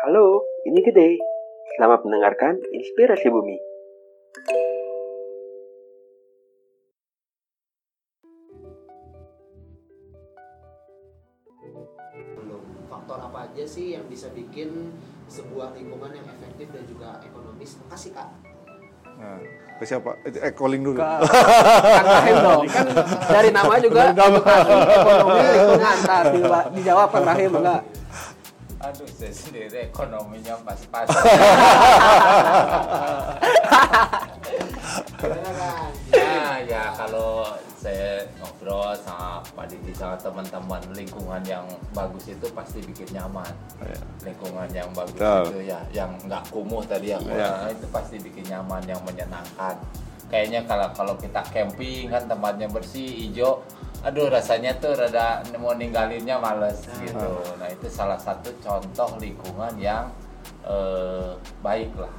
Halo, ini Gede. Selamat mendengarkan Inspirasi Bumi. faktor apa aja sih yang bisa bikin sebuah lingkungan yang efektif dan juga ekonomis makasih kak Nah, ke siapa? Eh, eh, calling dulu. Kang Rahim dong, kan dari nama juga edukasi ekonomi lingkungan. Di- dijawab Kang Rahim enggak? Aduh, saya sendiri ekonominya pas-pas. kan ya, ya kalau saya ngobrol sama Pak Didi sama teman-teman lingkungan yang bagus itu pasti bikin nyaman. Iya. Lingkungan yang bagus itu ya, yang nggak kumuh tadi ya, Iya. itu pasti bikin nyaman, yang menyenangkan. Kayaknya kalau kalau kita camping kan tempatnya bersih, hijau, aduh rasanya tuh rada mau ninggalinnya males gitu. Nah itu salah satu contoh lingkungan yang eh, baik lah.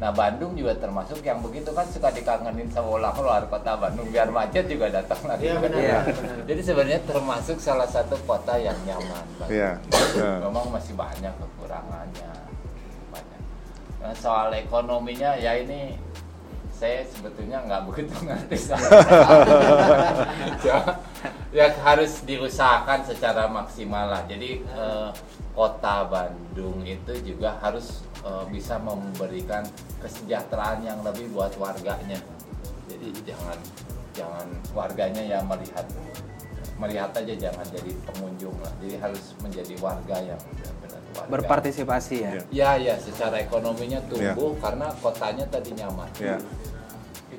Nah Bandung juga termasuk yang begitu kan suka dikangenin sama orang luar kota Bandung biar macet juga datang lagi. Iya, benar, benar. Jadi sebenarnya termasuk salah satu kota yang nyaman. Iya. Iya. Memang masih banyak kekurangannya. Banyak. Nah, soal ekonominya ya ini saya sebetulnya nggak begitu ngerti soal ya, ya harus diusahakan secara maksimal lah. Jadi eh, kota Bandung itu juga harus eh, bisa memberikan kesejahteraan yang lebih buat warganya. Jadi jangan jangan warganya yang melihat melihat aja jangan jadi pengunjung lah. Jadi harus menjadi warga yang benar-benar warga. Berpartisipasi ya. Iya. Ya ya secara ekonominya tumbuh karena kotanya tadi nyaman. Ya.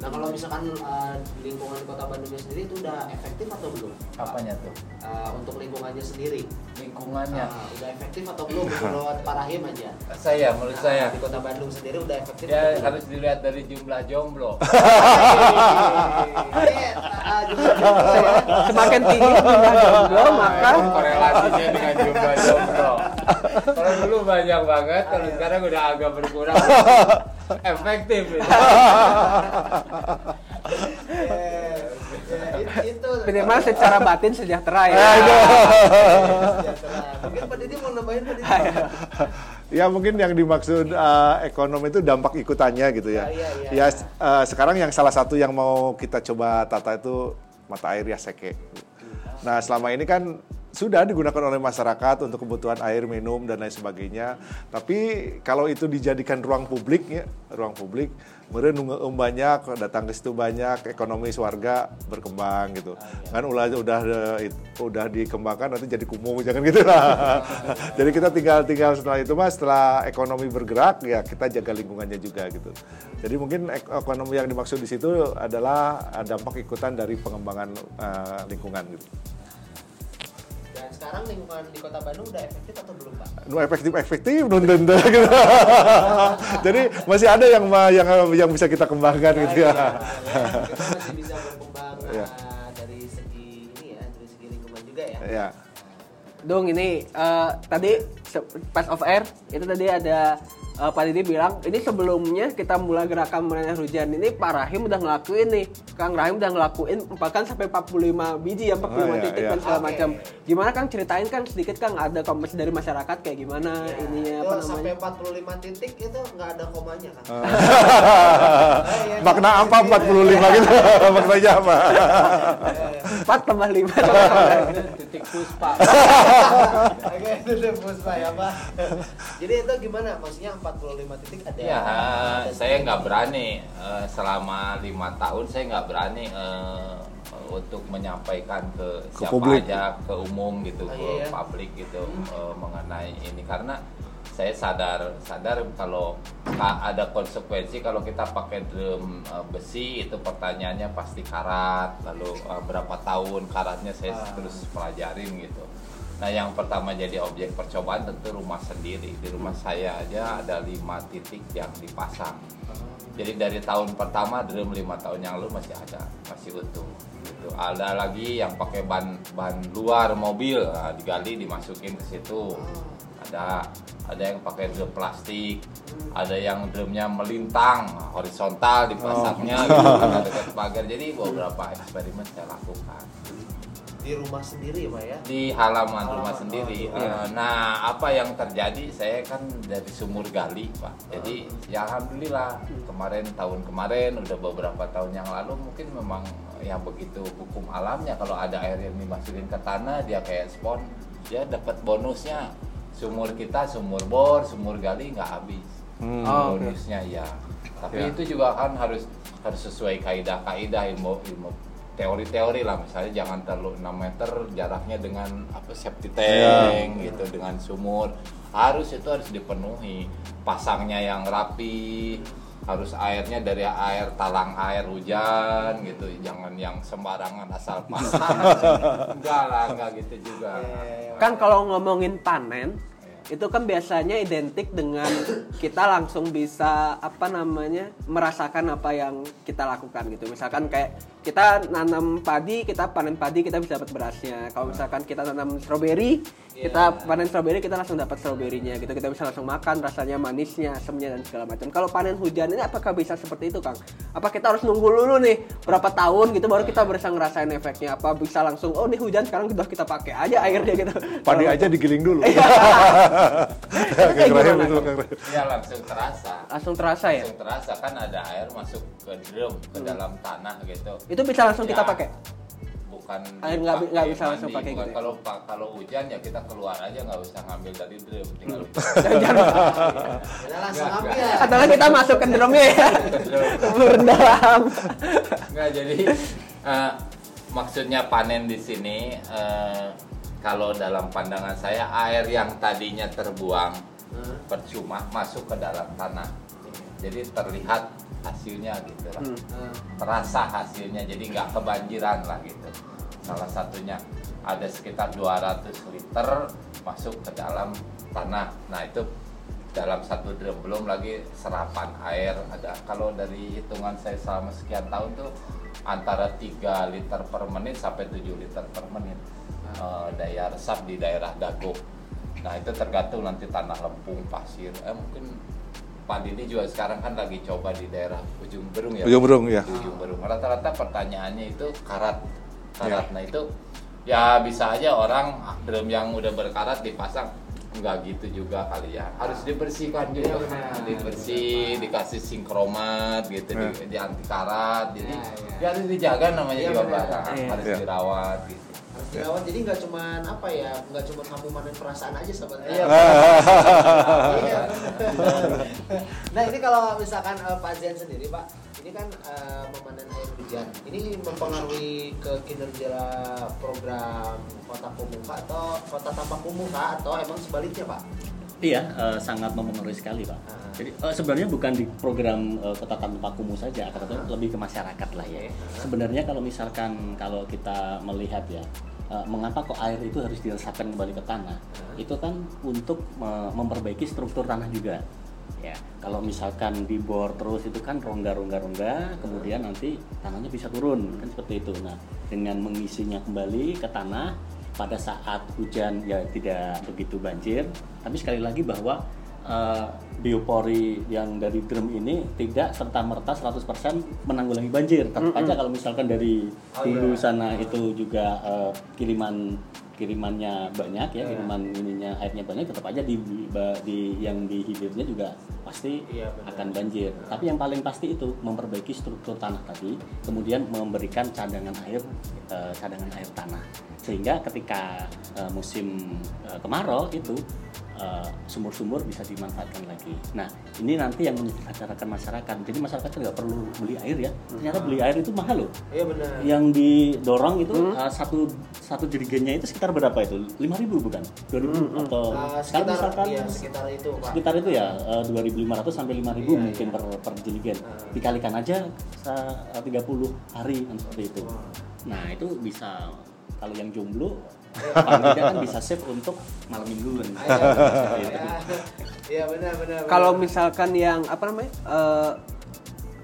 Nah kalau misalkan uh, lingkungan di kota Bandungnya sendiri itu udah efektif atau belum Apanya tuh? Uh, untuk lingkungannya sendiri Lingkungannya. Uh, udah efektif atau belum menurut Pak Rahim aja Saya menurut Nah, saya di kota Bandung sendiri udah efektif ya atau belum? harus dilihat dari jumlah jomblo. Ini, uh, jumlah-jumlah ya. Semakin tinggi jumlah jomblo, maka korelasinya dengan jumlah jomblo. Kalau dulu banyak banget, kalau sekarang udah agak berkurang. Efektif. itu. Eh, ya, it- itu minimal secara batin sejahtera ya. Sejahtera. mungkin Pak Didi mau nambahin Pak Didi Ya mungkin yang dimaksud eh, ekonomi itu dampak ikutannya gitu ya. Ya, iya, iya. Ya s- eh, sekarang yang salah satu yang mau kita coba tata itu mata air ya seke. Nah selama ini kan sudah digunakan oleh masyarakat untuk kebutuhan air minum dan lain sebagainya. Tapi kalau itu dijadikan ruang publik ya, ruang publik, meureun nu ngeueum banyak, datang ke situ banyak, ekonomi warga berkembang gitu. Kan ulah udah eh, udah dikembangkan nanti jadi kumuh jangan gitu lah. jadi kita tinggal tinggal setelah itu mas setelah ekonomi bergerak ya kita jaga lingkungannya juga gitu. Jadi mungkin ek- ekonomi yang dimaksud di situ adalah dampak ikutan dari pengembangan eh, lingkungan gitu. Sekarang lingkungan di kota Bandung udah efektif atau belum Pak? Nu efektif efektif nun, gitu. jadi masih ada yang ma- yang yang bisa kita kembangkan gitu ya. Ya, kita masih bisa berkembang Iya. uh, dari segi ini ya dari segi lingkungan juga ya. Ya Dong ini eh, tadi pas of air itu tadi ada eh, Pak Didi bilang ini sebelumnya kita mulai gerakan menanah hujan ini Pak Rahim udah ngelakuin nih Kang Rahim udah ngelakuin bahkan sampai 45 biji ya 45 Oh, iya, titik iya. dan segala Oke. macam gimana Kang ceritain kan sedikit Kang ada kompas dari masyarakat kayak gimana Ya, ininya apa sampai namanya 45 titik itu nggak ada komanya kan iya. makna apa 45 gitu maknanya apa 4 tambah 5 Itu titik puspa. Oke, itu deh Puspa ya Pak. Jadi itu gimana? Maksudnya 45 titik ada? Ya, ada saya nggak berani eh, selama lima tahun saya nggak berani eh, untuk menyampaikan ke, Ke siapa publik. aja, ke umum gitu, Oh, ke iya, iya. publik gitu eh, mengenai ini karena saya sadar sadar kalau ka- ada konsekuensi kalau kita pakai drum eh, besi itu pertanyaannya pasti karat lalu eh, berapa tahun karatnya saya Ah. terus pelajarin gitu Nah yang pertama jadi objek percobaan tentu rumah sendiri. Di rumah saya aja ada lima titik yang dipasang. Jadi dari tahun pertama drum lima tahun yang lalu masih ada, masih utuh. Gitu. Ada lagi yang pakai ban ban luar mobil, nah, digali dimasukin ke situ. Ada ada yang pakai drum plastik, ada yang drumnya melintang horizontal dipasangnya gitu kan dekat pagar. Jadi beberapa eksperimen saya lakukan. Di rumah sendiri pak ya di halaman Halaman, rumah oh, sendiri. iya. Eh, Nah, apa yang terjadi? Saya kan dari sumur gali, Pak. Jadi ya alhamdulillah kemarin tahun kemarin udah beberapa tahun yang lalu mungkin memang yang begitu hukum alamnya kalau ada air yang dimasukin ke tanah dia kayak spon, dia dapat bonusnya. Sumur kita sumur bor, sumur gali nggak habis. Hmm. Oh, bonusnya ya. Tapi Ya. itu juga kan harus harus sesuai kaidah-kaidah ilmu ilmu teori-teori lah. Misalnya jangan terlalu 6 meter jaraknya dengan apa safety tank gitu dengan sumur. Harus itu harus dipenuhi. Pasangnya yang rapi harus airnya dari air talang air hujan gitu. Jangan yang sembarangan asal pasang. Enggak lah enggak gitu juga. Kan kalau ngomongin panen, itu kan biasanya identik dengan kita langsung bisa apa namanya merasakan apa yang kita lakukan gitu. Misalkan kayak kita nanam padi, kita panen padi, kita bisa dapat berasnya. Kalau misalkan kita nanam stroberi, kita panen stroberi, kita langsung dapat stroberinya gitu. Kita bisa langsung makan rasanya manisnya, asemnya dan segala macam. Kalau panen hujan ini apakah bisa seperti itu, Kang? Apa kita harus nunggu dulu nih berapa tahun gitu baru kita bisa ngerasain efeknya? Apa bisa langsung oh nih hujan sekarang kita kita pakai aja airnya gitu. Padi aja digiling dulu. Iya. Kang Kayak Rahim gimana, itu, Kang? Kang Rahim. ya langsung terasa Langsung terasa ya? langsung terasa kan ada air masuk ke drum ke dalam tanah gitu Itu bisa langsung kita Ya, pakai. Bukan Air nggak bi- nggak bisa mandi, langsung pakai gitu ya? kalau kalau hujan ya kita keluar aja nggak usah ngambil dari drum tinggal Udah langsung Nggak, ambil nggak. Atau kita masuk ke drumnya ya. Berdalam. nggak jadi eh, maksudnya panen di sini eh, kalau dalam pandangan saya air yang tadinya terbuang Hmm. percuma masuk ke dalam tanah jadi terlihat hasilnya gitu lah. Hmm. Terasa hasilnya jadi nggak kebanjiran lah gitu. Salah satunya ada sekitar 200 liter masuk ke dalam tanah. Nah itu dalam satu drum belum lagi serapan air ada. Kalau dari hitungan saya selama sekian tahun tuh antara 3 liter per menit sampai 7 liter per menit eh, daya resap di daerah dago nah itu tergantung nanti tanah lempung pasir. Eh mungkin Pak Didi juga sekarang kan lagi coba di daerah ujung berung ya Ujung Berung, ya. Di ujung berung rata-rata pertanyaannya itu karat Ya. karat nah itu ya bisa aja orang ah, drum yang udah berkarat dipasang nggak gitu juga kali ya harus dibersihkan juga Iya, benar. dibersih dikasih sinkromat gitu Ya. di, di anti karat jadi Ya, ya. ya harus dijaga namanya Iya, juga barang Iya. harus Ya. dirawat gitu dirawat jadi nggak cuman apa ya nggak cuma kamu manen perasaan aja sahabat Iya. Iya, nah ini kalau misalkan eh, Pak Zen sendiri Pak ini kan eh, memanen air hujan ini mempengaruhi ke kinerja program kota Kumuka atau kota tanpa Kumuka atau emang sebaliknya Pak Iya, eh, sangat mempengaruhi sekali, Pak. Ah. Jadi eh, sebenarnya bukan di program eh, Kota Tanpa Kumuh saja, akan tetapi lebih ke masyarakat lah ya. Sebenarnya kalau misalkan kalau kita melihat ya, eh, mengapa kok air itu harus diresapkan kembali ke tanah? Itu kan untuk me- memperbaiki struktur tanah juga. Ya, kalau misalkan dibor terus itu kan rongga-rongga-rongga, kemudian nanti tanahnya bisa turun kan seperti itu. Nah, dengan mengisinya kembali ke tanah pada saat hujan ya tidak begitu banjir tapi sekali lagi bahwa eh, biopori yang dari drum ini tidak serta merta 100% menanggulangi banjir tetap aja kalau misalkan dari Oh, hulu iya. sana itu juga eh, kiriman kirimannya banyak ya Iya. kiriman ininya airnya banyak tetap aja di, di- di- yang di hilirnya juga pasti Iya, benar. akan banjir tapi yang paling pasti itu memperbaiki struktur tanah tadi kemudian memberikan cadangan air eh, cadangan air tanah sehingga ketika eh, musim eh, kemarau itu eh, sumur-sumur bisa dimanfaatkan lagi. Nah ini nanti yang menyejahterakan masyarakat. Jadi masyarakat kan nggak perlu beli air ya. Ternyata beli air itu mahal loh. iya benar Yang didorong itu eh, satu satu jerigennya itu sekitar berapa itu? 5.000 bukan? 2.000 atau Eh, kalau sekitar misalkan iya, sekitar itu Pak sekitar itu ya eh, 2.500 sampai 5.000 Iya, mungkin iya. per per jerigen. Ah. Dikalikan aja sa- 30 hari seperti itu. Nah, itu bisa kalau yang jomblo. Paling tidak kan bisa save untuk malam mingguan. Iya, benar. Benar Kalau misalkan yang apa namanya? eh,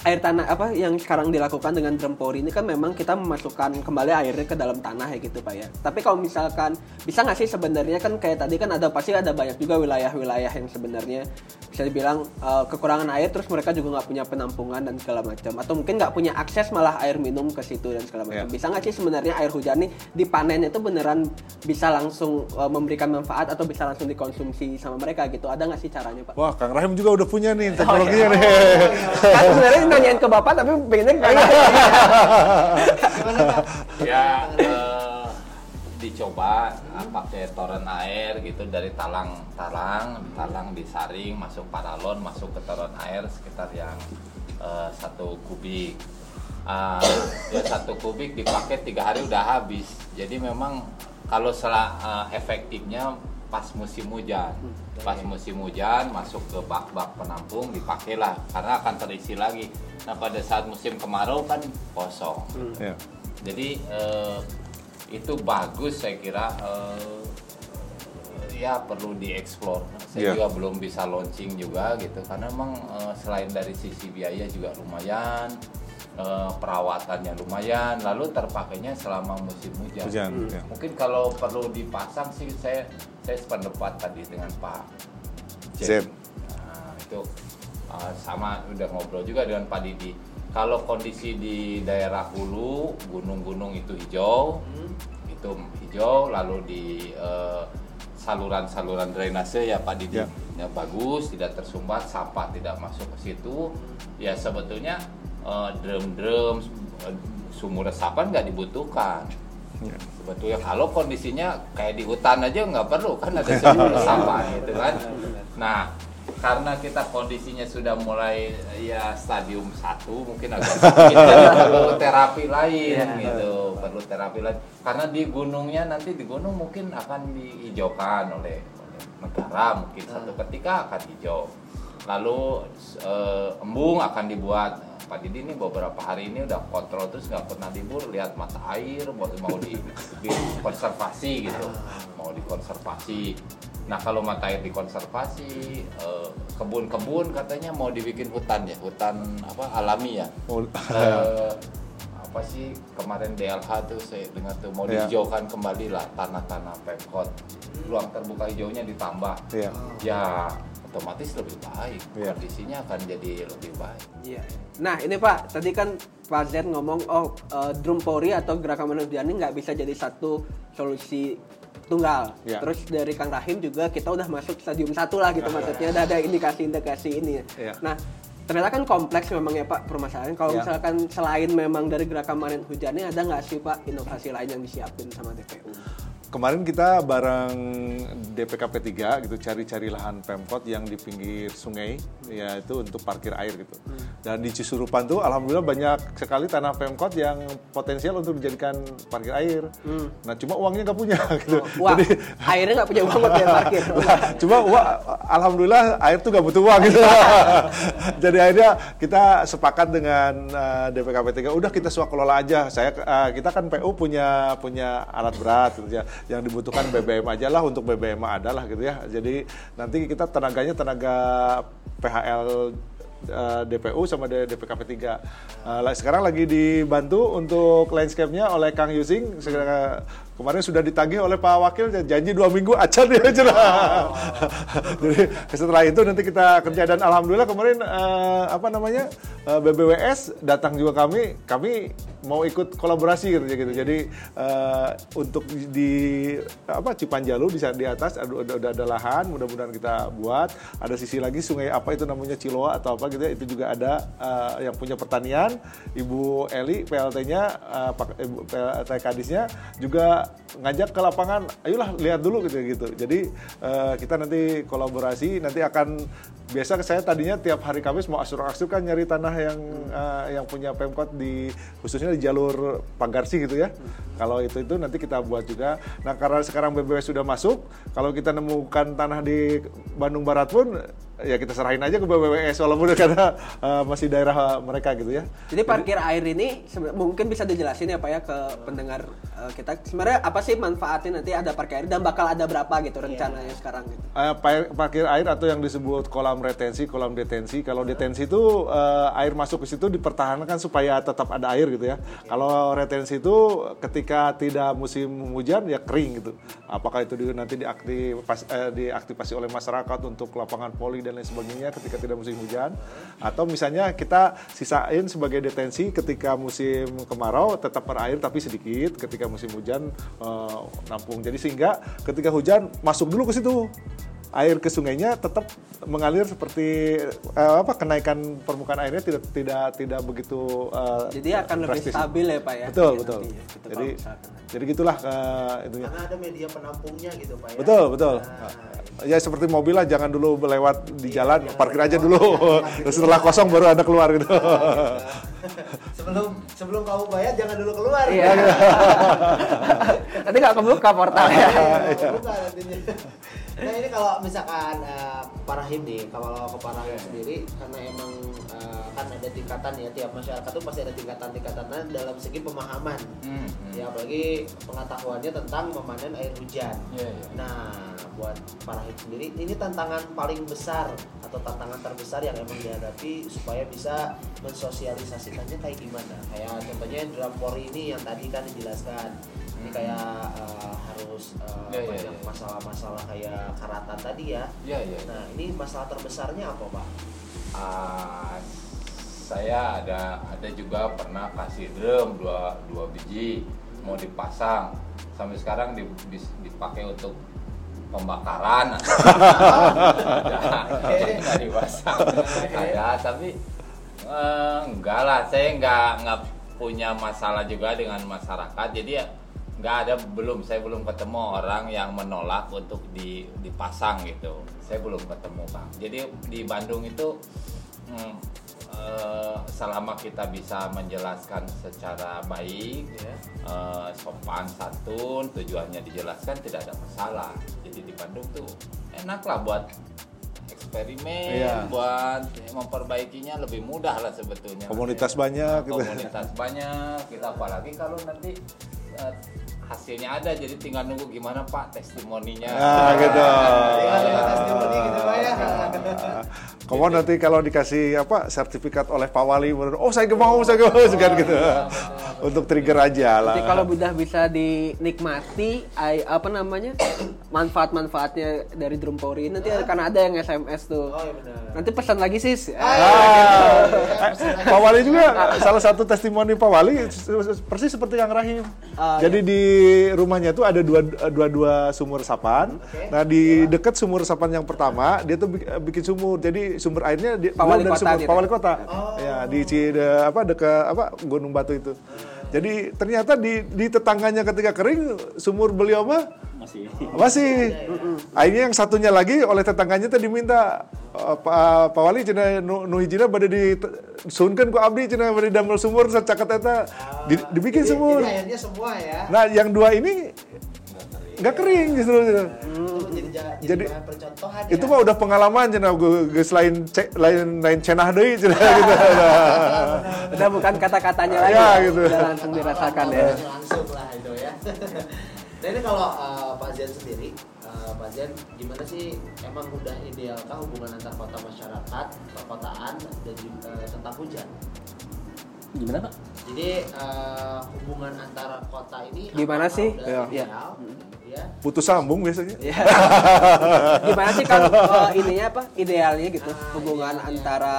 air tanah apa yang sekarang dilakukan dengan drum pori ini kan memang kita memasukkan kembali airnya ke dalam tanah ya gitu Pak ya. Tapi kalau misalkan bisa nggak sih sebenarnya kan kayak tadi kan ada pasti ada banyak juga wilayah-wilayah yang sebenarnya bisa dibilang eh, kekurangan air terus mereka juga nggak punya penampungan dan segala macam atau mungkin nggak punya akses malah air minum ke situ dan segala macam Iya. bisa nggak sih sebenarnya air hujan nih dipanen itu beneran bisa langsung eh, memberikan manfaat atau bisa langsung dikonsumsi sama mereka gitu ada nggak sih caranya pak Wah, Kang Rahim juga udah punya nih teknologinya nih. kan sebenarnya nanyain ke bapak tapi pengennya Gimana Pak? ya eh, dicoba eh, pakai toren air gitu dari talang-talang, talang disaring masuk paralon, masuk ke toren air sekitar yang eh, satu kubik. Ah, ya satu kubik dipakai tiga hari udah habis. Jadi memang kalau setelah eh, efektifnya pas musim hujan, pas musim hujan masuk ke bak-bak penampung dipakailah karena akan terisi lagi. Nah pada saat musim kemarau kan kosong. Ya. Jadi eh, itu bagus saya kira eh, ya perlu dieksplor. Saya juga belum bisa launching juga gitu karena memang eh, selain dari sisi biaya juga lumayan, eh, perawatannya lumayan, lalu terpakainya selama musim hujan. Hujan, ya. Mungkin kalau perlu dipasang sih saya saya sependapat tadi dengan Pak Zen. Nah, itu uh, sama udah ngobrol juga dengan Pak Didi. Kalau kondisi di daerah hulu, gunung-gunung itu hijau, itu hijau, lalu di uh, saluran-saluran drainase ya Pak Didi, Ya. ya bagus, tidak tersumbat, sampah tidak masuk ke situ. Ya sebetulnya uh, drum-drum, sumur resapan nggak dibutuhkan. Ya. Sebetulnya kalau kondisinya kayak di hutan aja nggak perlu kan ada sumur resapan gitu kan. Nah karena kita kondisinya sudah mulai ya stadium satu mungkin agak sedikit perlu terapi lain gitu perlu terapi lain karena di gunungnya nanti di gunung mungkin akan dihijaukan oleh, oleh negara mungkin satu ketika akan hijau lalu eh, embung akan dibuat Pak Didi ini beberapa hari ini udah kontrol terus nggak pernah libur lihat mata air mau mau di, dikonservasi gitu. Mau dikonservasi nah kalau mata air dikonservasi eh, kebun-kebun katanya mau dibikin hutan ya hutan apa alami ya? Oh, Eh, apa sih kemarin DLH tuh saya dengar tuh mau Ya. dihijaukan kembali lah tanah-tanah pemkot ruang terbuka hijaunya ditambah. Iya. ya otomatis lebih baik Iya. kondisinya akan jadi lebih baik Iya. Nah ini Pak, tadi kan Pak Zen ngomong oh eh, drum pori atau gerakan manusia ini nggak bisa jadi satu solusi tunggal. Iya. Terus dari Kang Rahim juga kita udah masuk stadium satu lah gitu maksudnya udah ada indikasi-indikasi ini. Iya. Nah ternyata kan kompleks memang ya Pak permasalahan. Kalau Iya. misalkan selain memang dari gerakan manen hujannya ada nggak sih Pak inovasi lain yang disiapin sama DPU? Kemarin kita bareng DPKP 3 gitu cari-cari lahan Pemkot yang di pinggir sungai ya itu untuk parkir air gitu. Dan di Cisurupan tuh alhamdulillah banyak sekali tanah Pemkot yang potensial untuk dijadikan parkir air. Nah, cuma uangnya nggak punya gitu. Wah, Jadi airnya nggak punya uang buat parkir. cuma uang, alhamdulillah air tuh gak butuh uang gitu. Jadi akhirnya kita sepakat dengan uh, DPKP 3 udah kita swak kelola aja. Saya uh, kita kan PU punya punya alat berat gitu ya. Yang dibutuhkan BBM aja lah untuk BBM ada lah gitu ya. Jadi nanti kita tenaganya tenaga PHL uh, DPU sama DPKP 3. Uh, sekarang lagi dibantu untuk landscape-nya oleh Kang Yusing. Segera- Kemarin sudah ditagih oleh Pak Wakil janji dua minggu acan ya cerah. Jadi setelah itu nanti kita kerja dan alhamdulillah kemarin eh, apa namanya eh, BBWS datang juga kami kami mau ikut kolaborasi gitu gitu. Jadi eh, untuk di apa Cipanjalu di di atas ada ada, ada, lahan mudah-mudahan kita buat. Ada sisi lagi sungai apa itu namanya Ciloa atau apa gitu ya, itu juga ada eh, yang punya pertanian. Ibu Eli PLT-nya eh, Pak- Ibu PLT Kadisnya juga ngajak ke lapangan ayolah lihat dulu gitu gitu. Jadi eh, kita nanti kolaborasi nanti akan biasa saya tadinya tiap hari Kamis mau asur-asur kan nyari tanah yang eh, yang punya Pemkot di khususnya di jalur Pagarsi gitu ya. Kalau itu itu nanti kita buat juga. Nah karena sekarang BBW sudah masuk kalau kita nemukan tanah di Bandung Barat pun ya kita serahin aja ke BBWS walaupun karena eh, masih daerah mereka gitu ya Jadi parkir air ini mungkin bisa dijelasin ya Pak ya ke pendengar eh, kita sebenarnya apa sih manfaatnya nanti ada parkir air dan bakal ada berapa gitu rencananya sekarang gitu. Eh, pa- parkir air atau yang disebut kolam retensi, kolam detensi. Kalau detensi itu eh, air masuk ke situ dipertahankan supaya tetap ada air gitu ya. Kalau retensi itu ketika tidak musim hujan ya kering gitu. Apakah itu nanti diaktifas- eh, diaktifasi oleh masyarakat untuk lapangan poli dan lain sebagainya ketika tidak musim hujan. Atau misalnya kita sisain sebagai detensi ketika musim kemarau tetap berair tapi sedikit ketika musim hujan eh, nampung. Jadi sehingga ketika hujan masuk dulu ke situ air ke sungainya tetap mengalir seperti eh, apa kenaikan permukaan airnya tidak tidak tidak begitu eh, Jadi akan lebih drastis. stabil ya Pak ya. Betul, Iya, betul. nantinya, gitu, Jadi misalkan. jadi gitulah eh, itunya. Karena ada media penampungnya gitu Pak ya. Betul, betul. Nah, Ya seperti mobil lah jangan dulu lewat di Iya, jalan, parkir aja dulu. jangan Setelah dulu. kosong baru ada keluar gitu. sebelum sebelum kamu bayar jangan dulu keluar. Iya. Nanti nggak kebuka portalnya. Iya, buka nantinya. Nah ini kalau misalkan eh, Parahim nih, kalau ke Parahim sendiri karena emang eh, kan ada tingkatan ya tiap masyarakat tuh pasti ada tingkatan-tingkatannya dalam segi pemahaman. Hmm, hmm. Ya apalagi pengetahuannya tentang memanen air hujan. Iya, iya. Nah, buat Parahim sendiri ini tantangan paling besar atau tantangan terbesar yang emang dihadapi supaya bisa mensosialisasikannya kayak gimana? Kayak contohnya drum ini yang tadi kan dijelaskan. Ini kayak eh, harus Iya, iya, banyak iya. masalah-masalah kayak karatan tadi ya. Iya, iya. Nah, ini masalah terbesarnya apa, Pak? Ah, saya ada ada juga pernah kasih drum dua dua biji mau dipasang sampai sekarang dipakai untuk pembakaran nggak dipasang ada tapi eh, enggak lah saya nggak nggak punya masalah juga dengan masyarakat jadi ya nggak ada belum saya belum ketemu orang yang menolak untuk di, dipasang gitu saya belum ketemu bang jadi di Bandung itu hmm, eh, selama kita bisa menjelaskan secara baik Ya. eh, sopan santun tujuannya dijelaskan tidak ada masalah jadi di Bandung tuh enak lah buat eksperimen Iya. buat memperbaikinya lebih mudah lah sebetulnya Komunitas banyak gitu. komunitas banyak kita apalagi kalau nanti eh, hasilnya ada jadi tinggal nunggu gimana pak testimoninya Nah, gitu. Tinggal lihat testimoni gitu, Pak ya. Kamu nanti kalau dikasih apa sertifikat oleh Pak Wali, oh saya mau, saya mau, kan gitu. Untuk trigger aja lah. Nanti kalau udah bisa dinikmati apa namanya manfaat-manfaatnya dari drum Pori nanti karena ada yang SMS tuh. Oh, iya benar. Nanti pesan lagi sis. Ah, Ah, gitu. eh, Pak Wali juga salah satu testimoni Pak Wali persis seperti yang Rahim. Ah, Jadi di rumahnya tuh ada dua dua dua sumur resapan. Oke. Nah di dekat sumur resapan yang pertama dia tuh bik- bikin sumur. Jadi sumber airnya di, Pak Wali dari Kota sumur gitu. Pak Wali Kota. Oh. Ya di Cide, apa dekat apa Gunung Batu itu. Jadi ternyata di di tetangganya ketika kering sumur beliau mah masih masih. Akhirnya yang satunya lagi oleh tetangganya tadi diminta eh, Pak Pak Wali cina nu, hijina bade di sunkeun ku abdi cina bade damel sumur sacaket eta di, dibikin Jadi- sumur. Jadi akhirnya semua ya. Nah, yang dua ini nggak kering justru. itu jadi, ja- jadi, percontohan Itu ya. mah udah pengalaman cina geus lain cek lain lain cenah deui cina gitu. Udah bukan kata-katanya lagi. Ya, ya. gitu. Udah langsung dirasakan ya. langsung lah itu ya nah ini kalau uh, Pak Zen sendiri uh, Pak Zen gimana sih emang udah idealkah hubungan antar kota masyarakat perkotaan dan juga uh, tentang hujan gimana pak? jadi uh, hubungan antara kota ini Gimana sih? udah Ya. ideal ya Putus sambung biasanya. Ya. Gimana sih kan eh, ininya apa idealnya gitu Ah, hubungan idealnya antara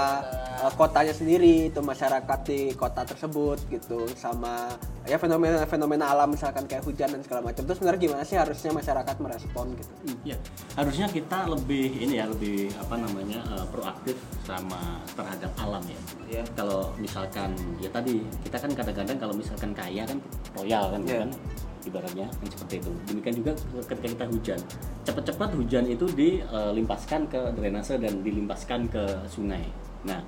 eh, kotanya sendiri itu masyarakat di kota tersebut gitu sama ya fenomena-fenomena alam misalkan kayak hujan dan segala macam. Terus sebenarnya gimana sih harusnya masyarakat merespon gitu? Iya, harusnya kita lebih ini ya lebih apa namanya eh, proaktif sama terhadap alam ya. Iya. Kalau misalkan ya tadi kita kan kadang-kadang kalau misalkan kaya kan royal kan, Iya. kan ibaratnya kan seperti itu. Demikian juga ketika kita hujan, cepat-cepat hujan itu dilimpaskan ke drainase dan dilimpaskan ke sungai. Nah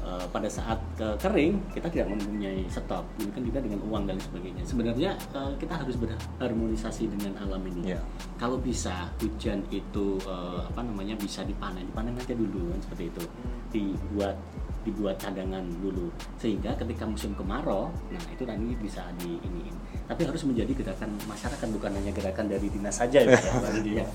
eh, pada saat ke kering kita tidak mempunyai stok, demikian juga dengan uang dan sebagainya. Sebenarnya eh, kita harus berharmonisasi dengan alam ini Iya. kalau bisa hujan itu eh, apa namanya bisa dipanen dipanen aja dulu kan seperti itu dibuat dibuat cadangan dulu sehingga ketika musim kemarau nah itu nanti bisa di iniin tapi harus menjadi gerakan masyarakat bukan hanya gerakan dari dinas saja ya, ya.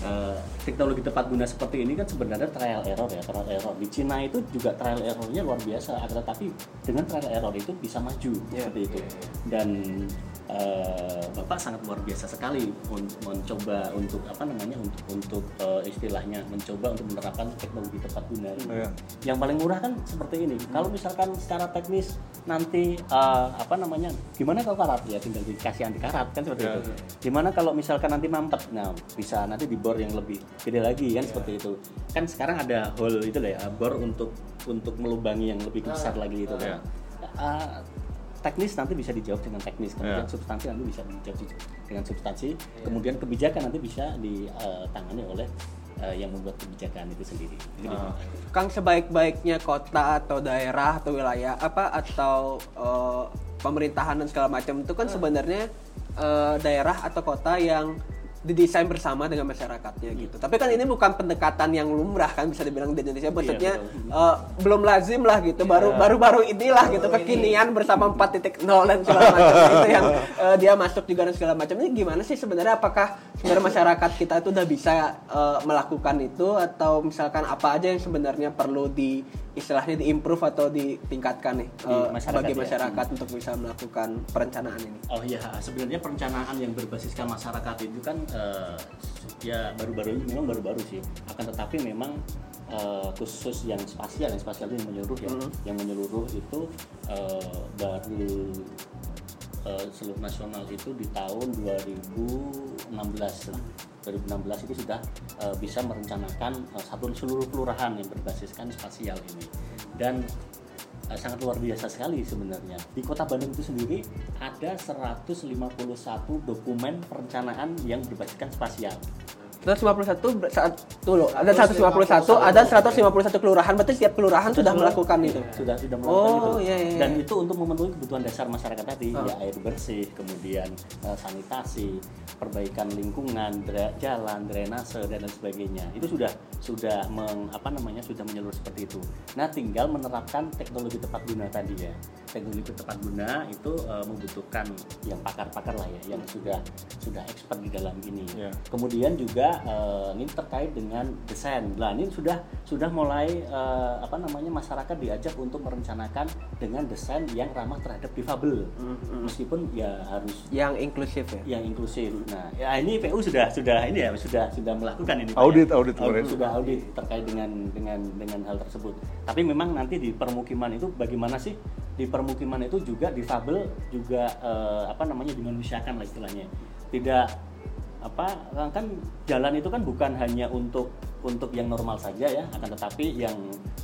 Eh, teknologi tepat guna seperti ini kan sebenarnya trial error ya trial error di Cina itu juga trial errornya luar biasa akan tetapi dengan trial error itu bisa maju Iya. seperti itu dan eh, bapak sangat luar biasa sekali un- mencoba untuk apa namanya untuk untuk eh, istilahnya mencoba untuk menerapkan teknologi tepat guna. Ini. Iya. yang paling murah kan seperti ini. Kalau misalkan secara teknis nanti eh, apa namanya gimana kalau karat? Ya tinggal dikasih anti karat kan seperti Iya. itu. Gimana kalau misalkan nanti mampet? Nah bisa nanti di bor yang lebih gede lagi kan seperti itu. Kan sekarang ada hole itu lah ya bor untuk untuk melubangi yang lebih besar lagi itu kan. Eh, teknis nanti bisa dijawab dengan teknis kemudian Iya. substansi nanti bisa dijawab dengan substansi kemudian kebijakan nanti bisa ditangani oleh eh, yang membuat kebijakan itu sendiri begitu. Kang sebaik-baiknya kota atau daerah atau wilayah apa atau eh, pemerintahan dan segala macam itu kan sebenarnya eh, daerah atau kota yang didesain bersama dengan masyarakatnya gitu. Tapi kan ini bukan pendekatan yang lumrah kan bisa dibilang di Indonesia. Maksudnya eh, belum lazim lah gitu. Baru baru baru inilah gitu kekinian bersama 4.0 dan segala macam itu yang eh, dia masuk juga dan segala macam. Ini gimana sih sebenarnya apakah sebenarnya masyarakat kita itu udah bisa eh, melakukan itu atau misalkan apa aja yang sebenarnya perlu di istilahnya diimprove atau ditingkatkan nih Di eh, masyarakat bagi ya. masyarakat untuk bisa melakukan perencanaan ini. Oh iya, sebenarnya perencanaan yang berbasiskan masyarakat itu kan eh, ya baru-baru ini memang baru-baru sih. Akan tetapi memang eh, khusus yang spasial, yang spasial itu yang menyeluruh ya, yang menyeluruh itu eh, baru eh, seluruh nasional itu di tahun 2016 lah. 2016 itu sudah eh, bisa merencanakan eh, satu seluruh kelurahan yang berbasiskan spasial ini dan eh, sangat luar biasa sekali sebenarnya. Di Kota Bandung itu sendiri ada 151 dokumen perencanaan yang berbasiskan spasial. 151 ber- saat dulu ada 151 ada 151 kelurahan berarti setiap kelurahan sudah melakukan itu. Sudah sudah melakukan Oh, itu. iya, iya, Dan iya. itu untuk memenuhi kebutuhan dasar masyarakat tadi, ya air bersih, kemudian eh, sanitasi, perbaikan lingkungan, dra- jalan, drainase dan lain sebagainya. Itu sudah sudah meng, apa namanya sudah menyeluruh seperti itu. Nah, tinggal menerapkan teknologi tepat guna tadi ya. Teknologi tepat guna itu eh, membutuhkan yang pakar-pakar lah ya, yang sudah sudah expert di dalam ini. Iya. Kemudian juga eh, ini terkait dengan desain. Nah, ini sudah sudah mulai eh, apa namanya masyarakat diajak untuk merencanakan dengan desain yang ramah terhadap difabel. Meskipun ya harus Yang inklusif ya. yang inklusif. Nah, ya ini PU sudah sudah ini ya sudah sudah melakukan ini Pak, Audit, ya. audit kemarin. sudah audit terkait dengan dengan dengan hal tersebut. Tapi memang nanti di permukiman itu bagaimana sih di permukiman itu juga difabel juga eh, apa namanya dimanusiakan lah istilahnya. Tidak apa kan jalan itu kan bukan hanya untuk untuk yang normal saja ya akan tetapi yang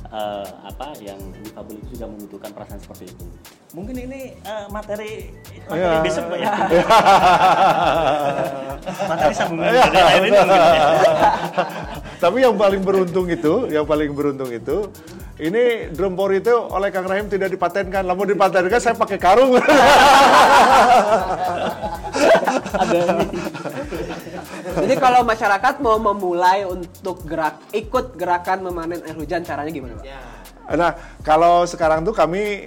eh, apa yang difabel itu juga membutuhkan perasaan seperti itu mungkin ini eh, materi materi Ya. besok Pak, ya materi sambungan dari lain ini mungkin ya. Tapi yang paling beruntung itu, yang paling beruntung itu, ini drum power itu oleh Kang Rahim tidak dipatenkan. Lalu dipatenkan saya pakai karung. ada ini Jadi kalau masyarakat mau memulai untuk gerak ikut gerakan memanen air hujan caranya gimana, Pak? Ya. Nah, kalau sekarang tuh kami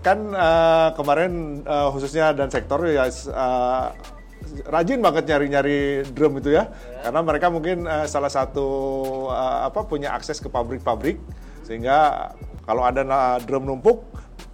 kan eh, kemarin eh, khususnya dan sektor ya eh, rajin banget nyari-nyari drum itu ya, karena mereka mungkin eh, salah satu eh, apa punya akses ke pabrik-pabrik sehingga kalau ada drum numpuk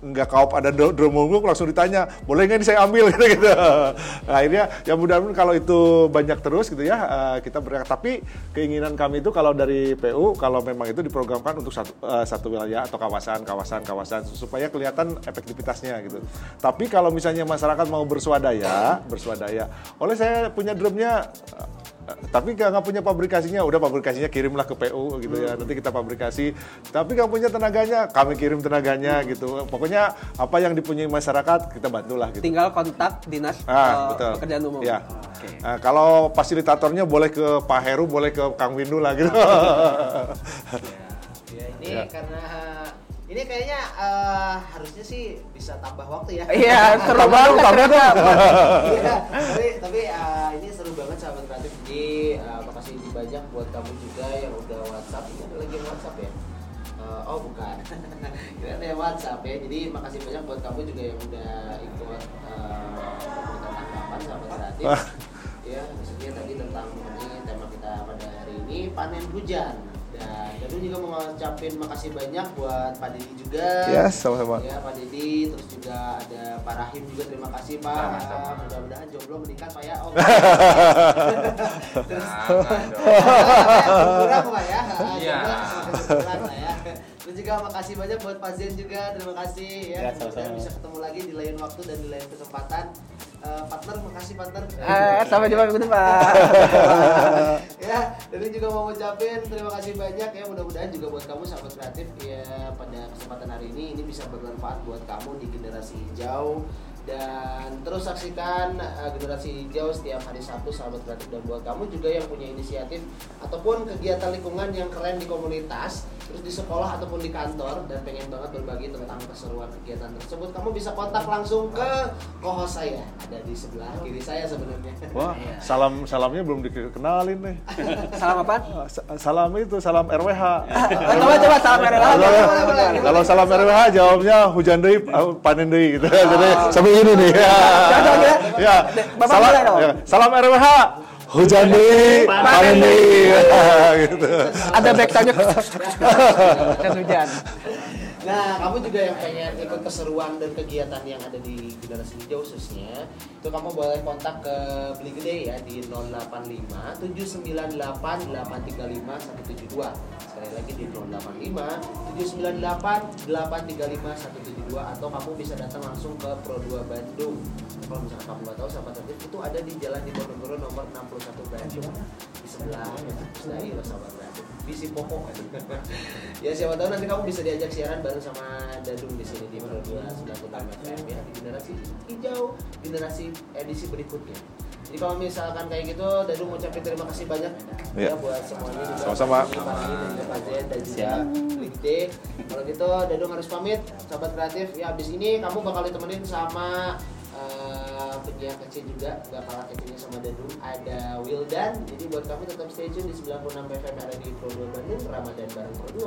nggak kaup ada drum numpuk langsung ditanya boleh nggak ini saya ambil gitu gitu. Nah, akhirnya ya mudah-mudahan kalau itu banyak terus gitu ya eh, kita berangkat. Tapi keinginan kami itu kalau dari PU kalau memang itu diprogramkan untuk satu eh, satu wilayah atau kawasan kawasan kawasan supaya kelihatan efektivitasnya gitu. Tapi kalau misalnya masyarakat mau bersuadaya bersuadaya, oleh saya punya drumnya tapi nggak punya pabrikasinya, udah pabrikasinya kirimlah ke PU gitu ya. Nanti kita pabrikasi. Tapi nggak punya tenaganya, kami kirim tenaganya gitu. Pokoknya apa yang dipunyai masyarakat kita bantulah gitu. Tinggal kontak dinas Ah, eh, betul. pekerjaan umum. Ya. Oke. Nah, kalau fasilitatornya boleh ke Pak Heru, boleh ke Kang Windu lah gitu. Ya, ini karena ini kayaknya eh, harusnya sih bisa tambah waktu ya. Iya, seru banget ternyata. Iya, tapi tapi eh, ini kreatif. Jadi eh, makasih banyak buat kamu juga yang udah WhatsApp. Ini ada lagi WhatsApp ya. Eh, oh bukan, kira ya WhatsApp ya. Jadi makasih banyak buat kamu juga yang udah ikut uh, memberikan tanggapan sahabat kreatif. Ya, maksudnya tadi tentang ini tema kita pada hari ini panen hujan. Dan Dadu juga mau ngucapin makasih banyak buat Pak Didi juga. Ya, sama-sama. Ya, Pak Didi, terus juga ada Pak Rahim juga terima kasih Pak. Sama-sama. Mudah-mudahan jomblo menikah Pak ya. Oh. terus dong. kurang Pak ya. Iya. Kurang lah ya. Terus juga makasih banyak buat Pak Zen juga, terima kasih ya. Ya, Mudah-mudahan sama-sama. bisa ketemu lagi di lain waktu dan di lain kesempatan. Eh, partner, makasih partner. Eh, sampai jumpa minggu depan. ya, dan juga mau ngucapin terima kasih banyak ya. Mudah-mudahan juga buat kamu sahabat kreatif ya pada kesempatan hari ini ini bisa bermanfaat buat kamu di generasi hijau dan terus saksikan uh, generasi hijau setiap hari Sabtu sahabat kreatif dan buat kamu juga yang punya inisiatif ataupun kegiatan lingkungan yang keren di komunitas terus di sekolah ataupun di kantor dan pengen banget berbagi tentang keseruan kegiatan tersebut kamu bisa kontak langsung ke kohos saya ada di sebelah kiri saya sebenarnya Wah, salam salamnya belum dikenalin nih. Salam apa? Ah, sa- Salam itu salam RWH. Coba coba salam merah. Kalau, boleh, boleh. kalau salam RWH jawabnya hujan deui, ah, panen deui gitu. Jadi sampai ini nih. Ya. ya. Ya. salam RWH hujan deui, panen deui. gitu. Ada backsoundnya dan hujan. Nah, kamu juga yang pengen ikut keseruan dan kegiatan yang ada di generasi hijau khususnya, itu kamu boleh kontak ke Beli Gede ya di 085 798 835 172. Sekali lagi di 085 798 835 172 atau kamu bisa datang langsung ke Pro 2 Bandung. Kalau misalnya kamu nggak tahu sahabat tertib itu ada di Jalan Diponegoro nomor 61 Bandung di sebelah Daerah sahabat kreatif. Visi pokok ya siapa tahu nanti kamu bisa diajak siaran bareng sama Dadung di sini di Pro 2 96 FM ya di generasi hijau generasi edisi berikutnya. Jadi kalau misalkan kayak gitu, Dadung ngucapin terima kasih banyak Iya. ya buat semuanya juga. Sama-sama. Dan juga Pak Zen dan juga Siap. Ligde. Kalau gitu Dadung harus pamit, sahabat kreatif. Ya abis ini kamu bakal ditemenin sama eh, penyiar kecil juga, nggak kalah kecilnya sama Dadung. Ada Wildan. Jadi buat kamu tetap stay tune di 96 FM ada di Pro 2 Bandung, Ramadan bareng Pro 2.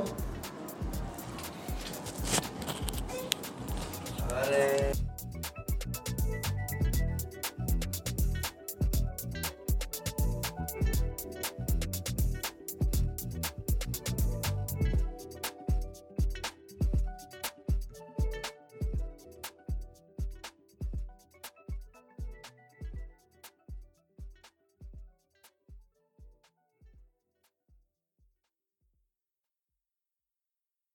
Hore.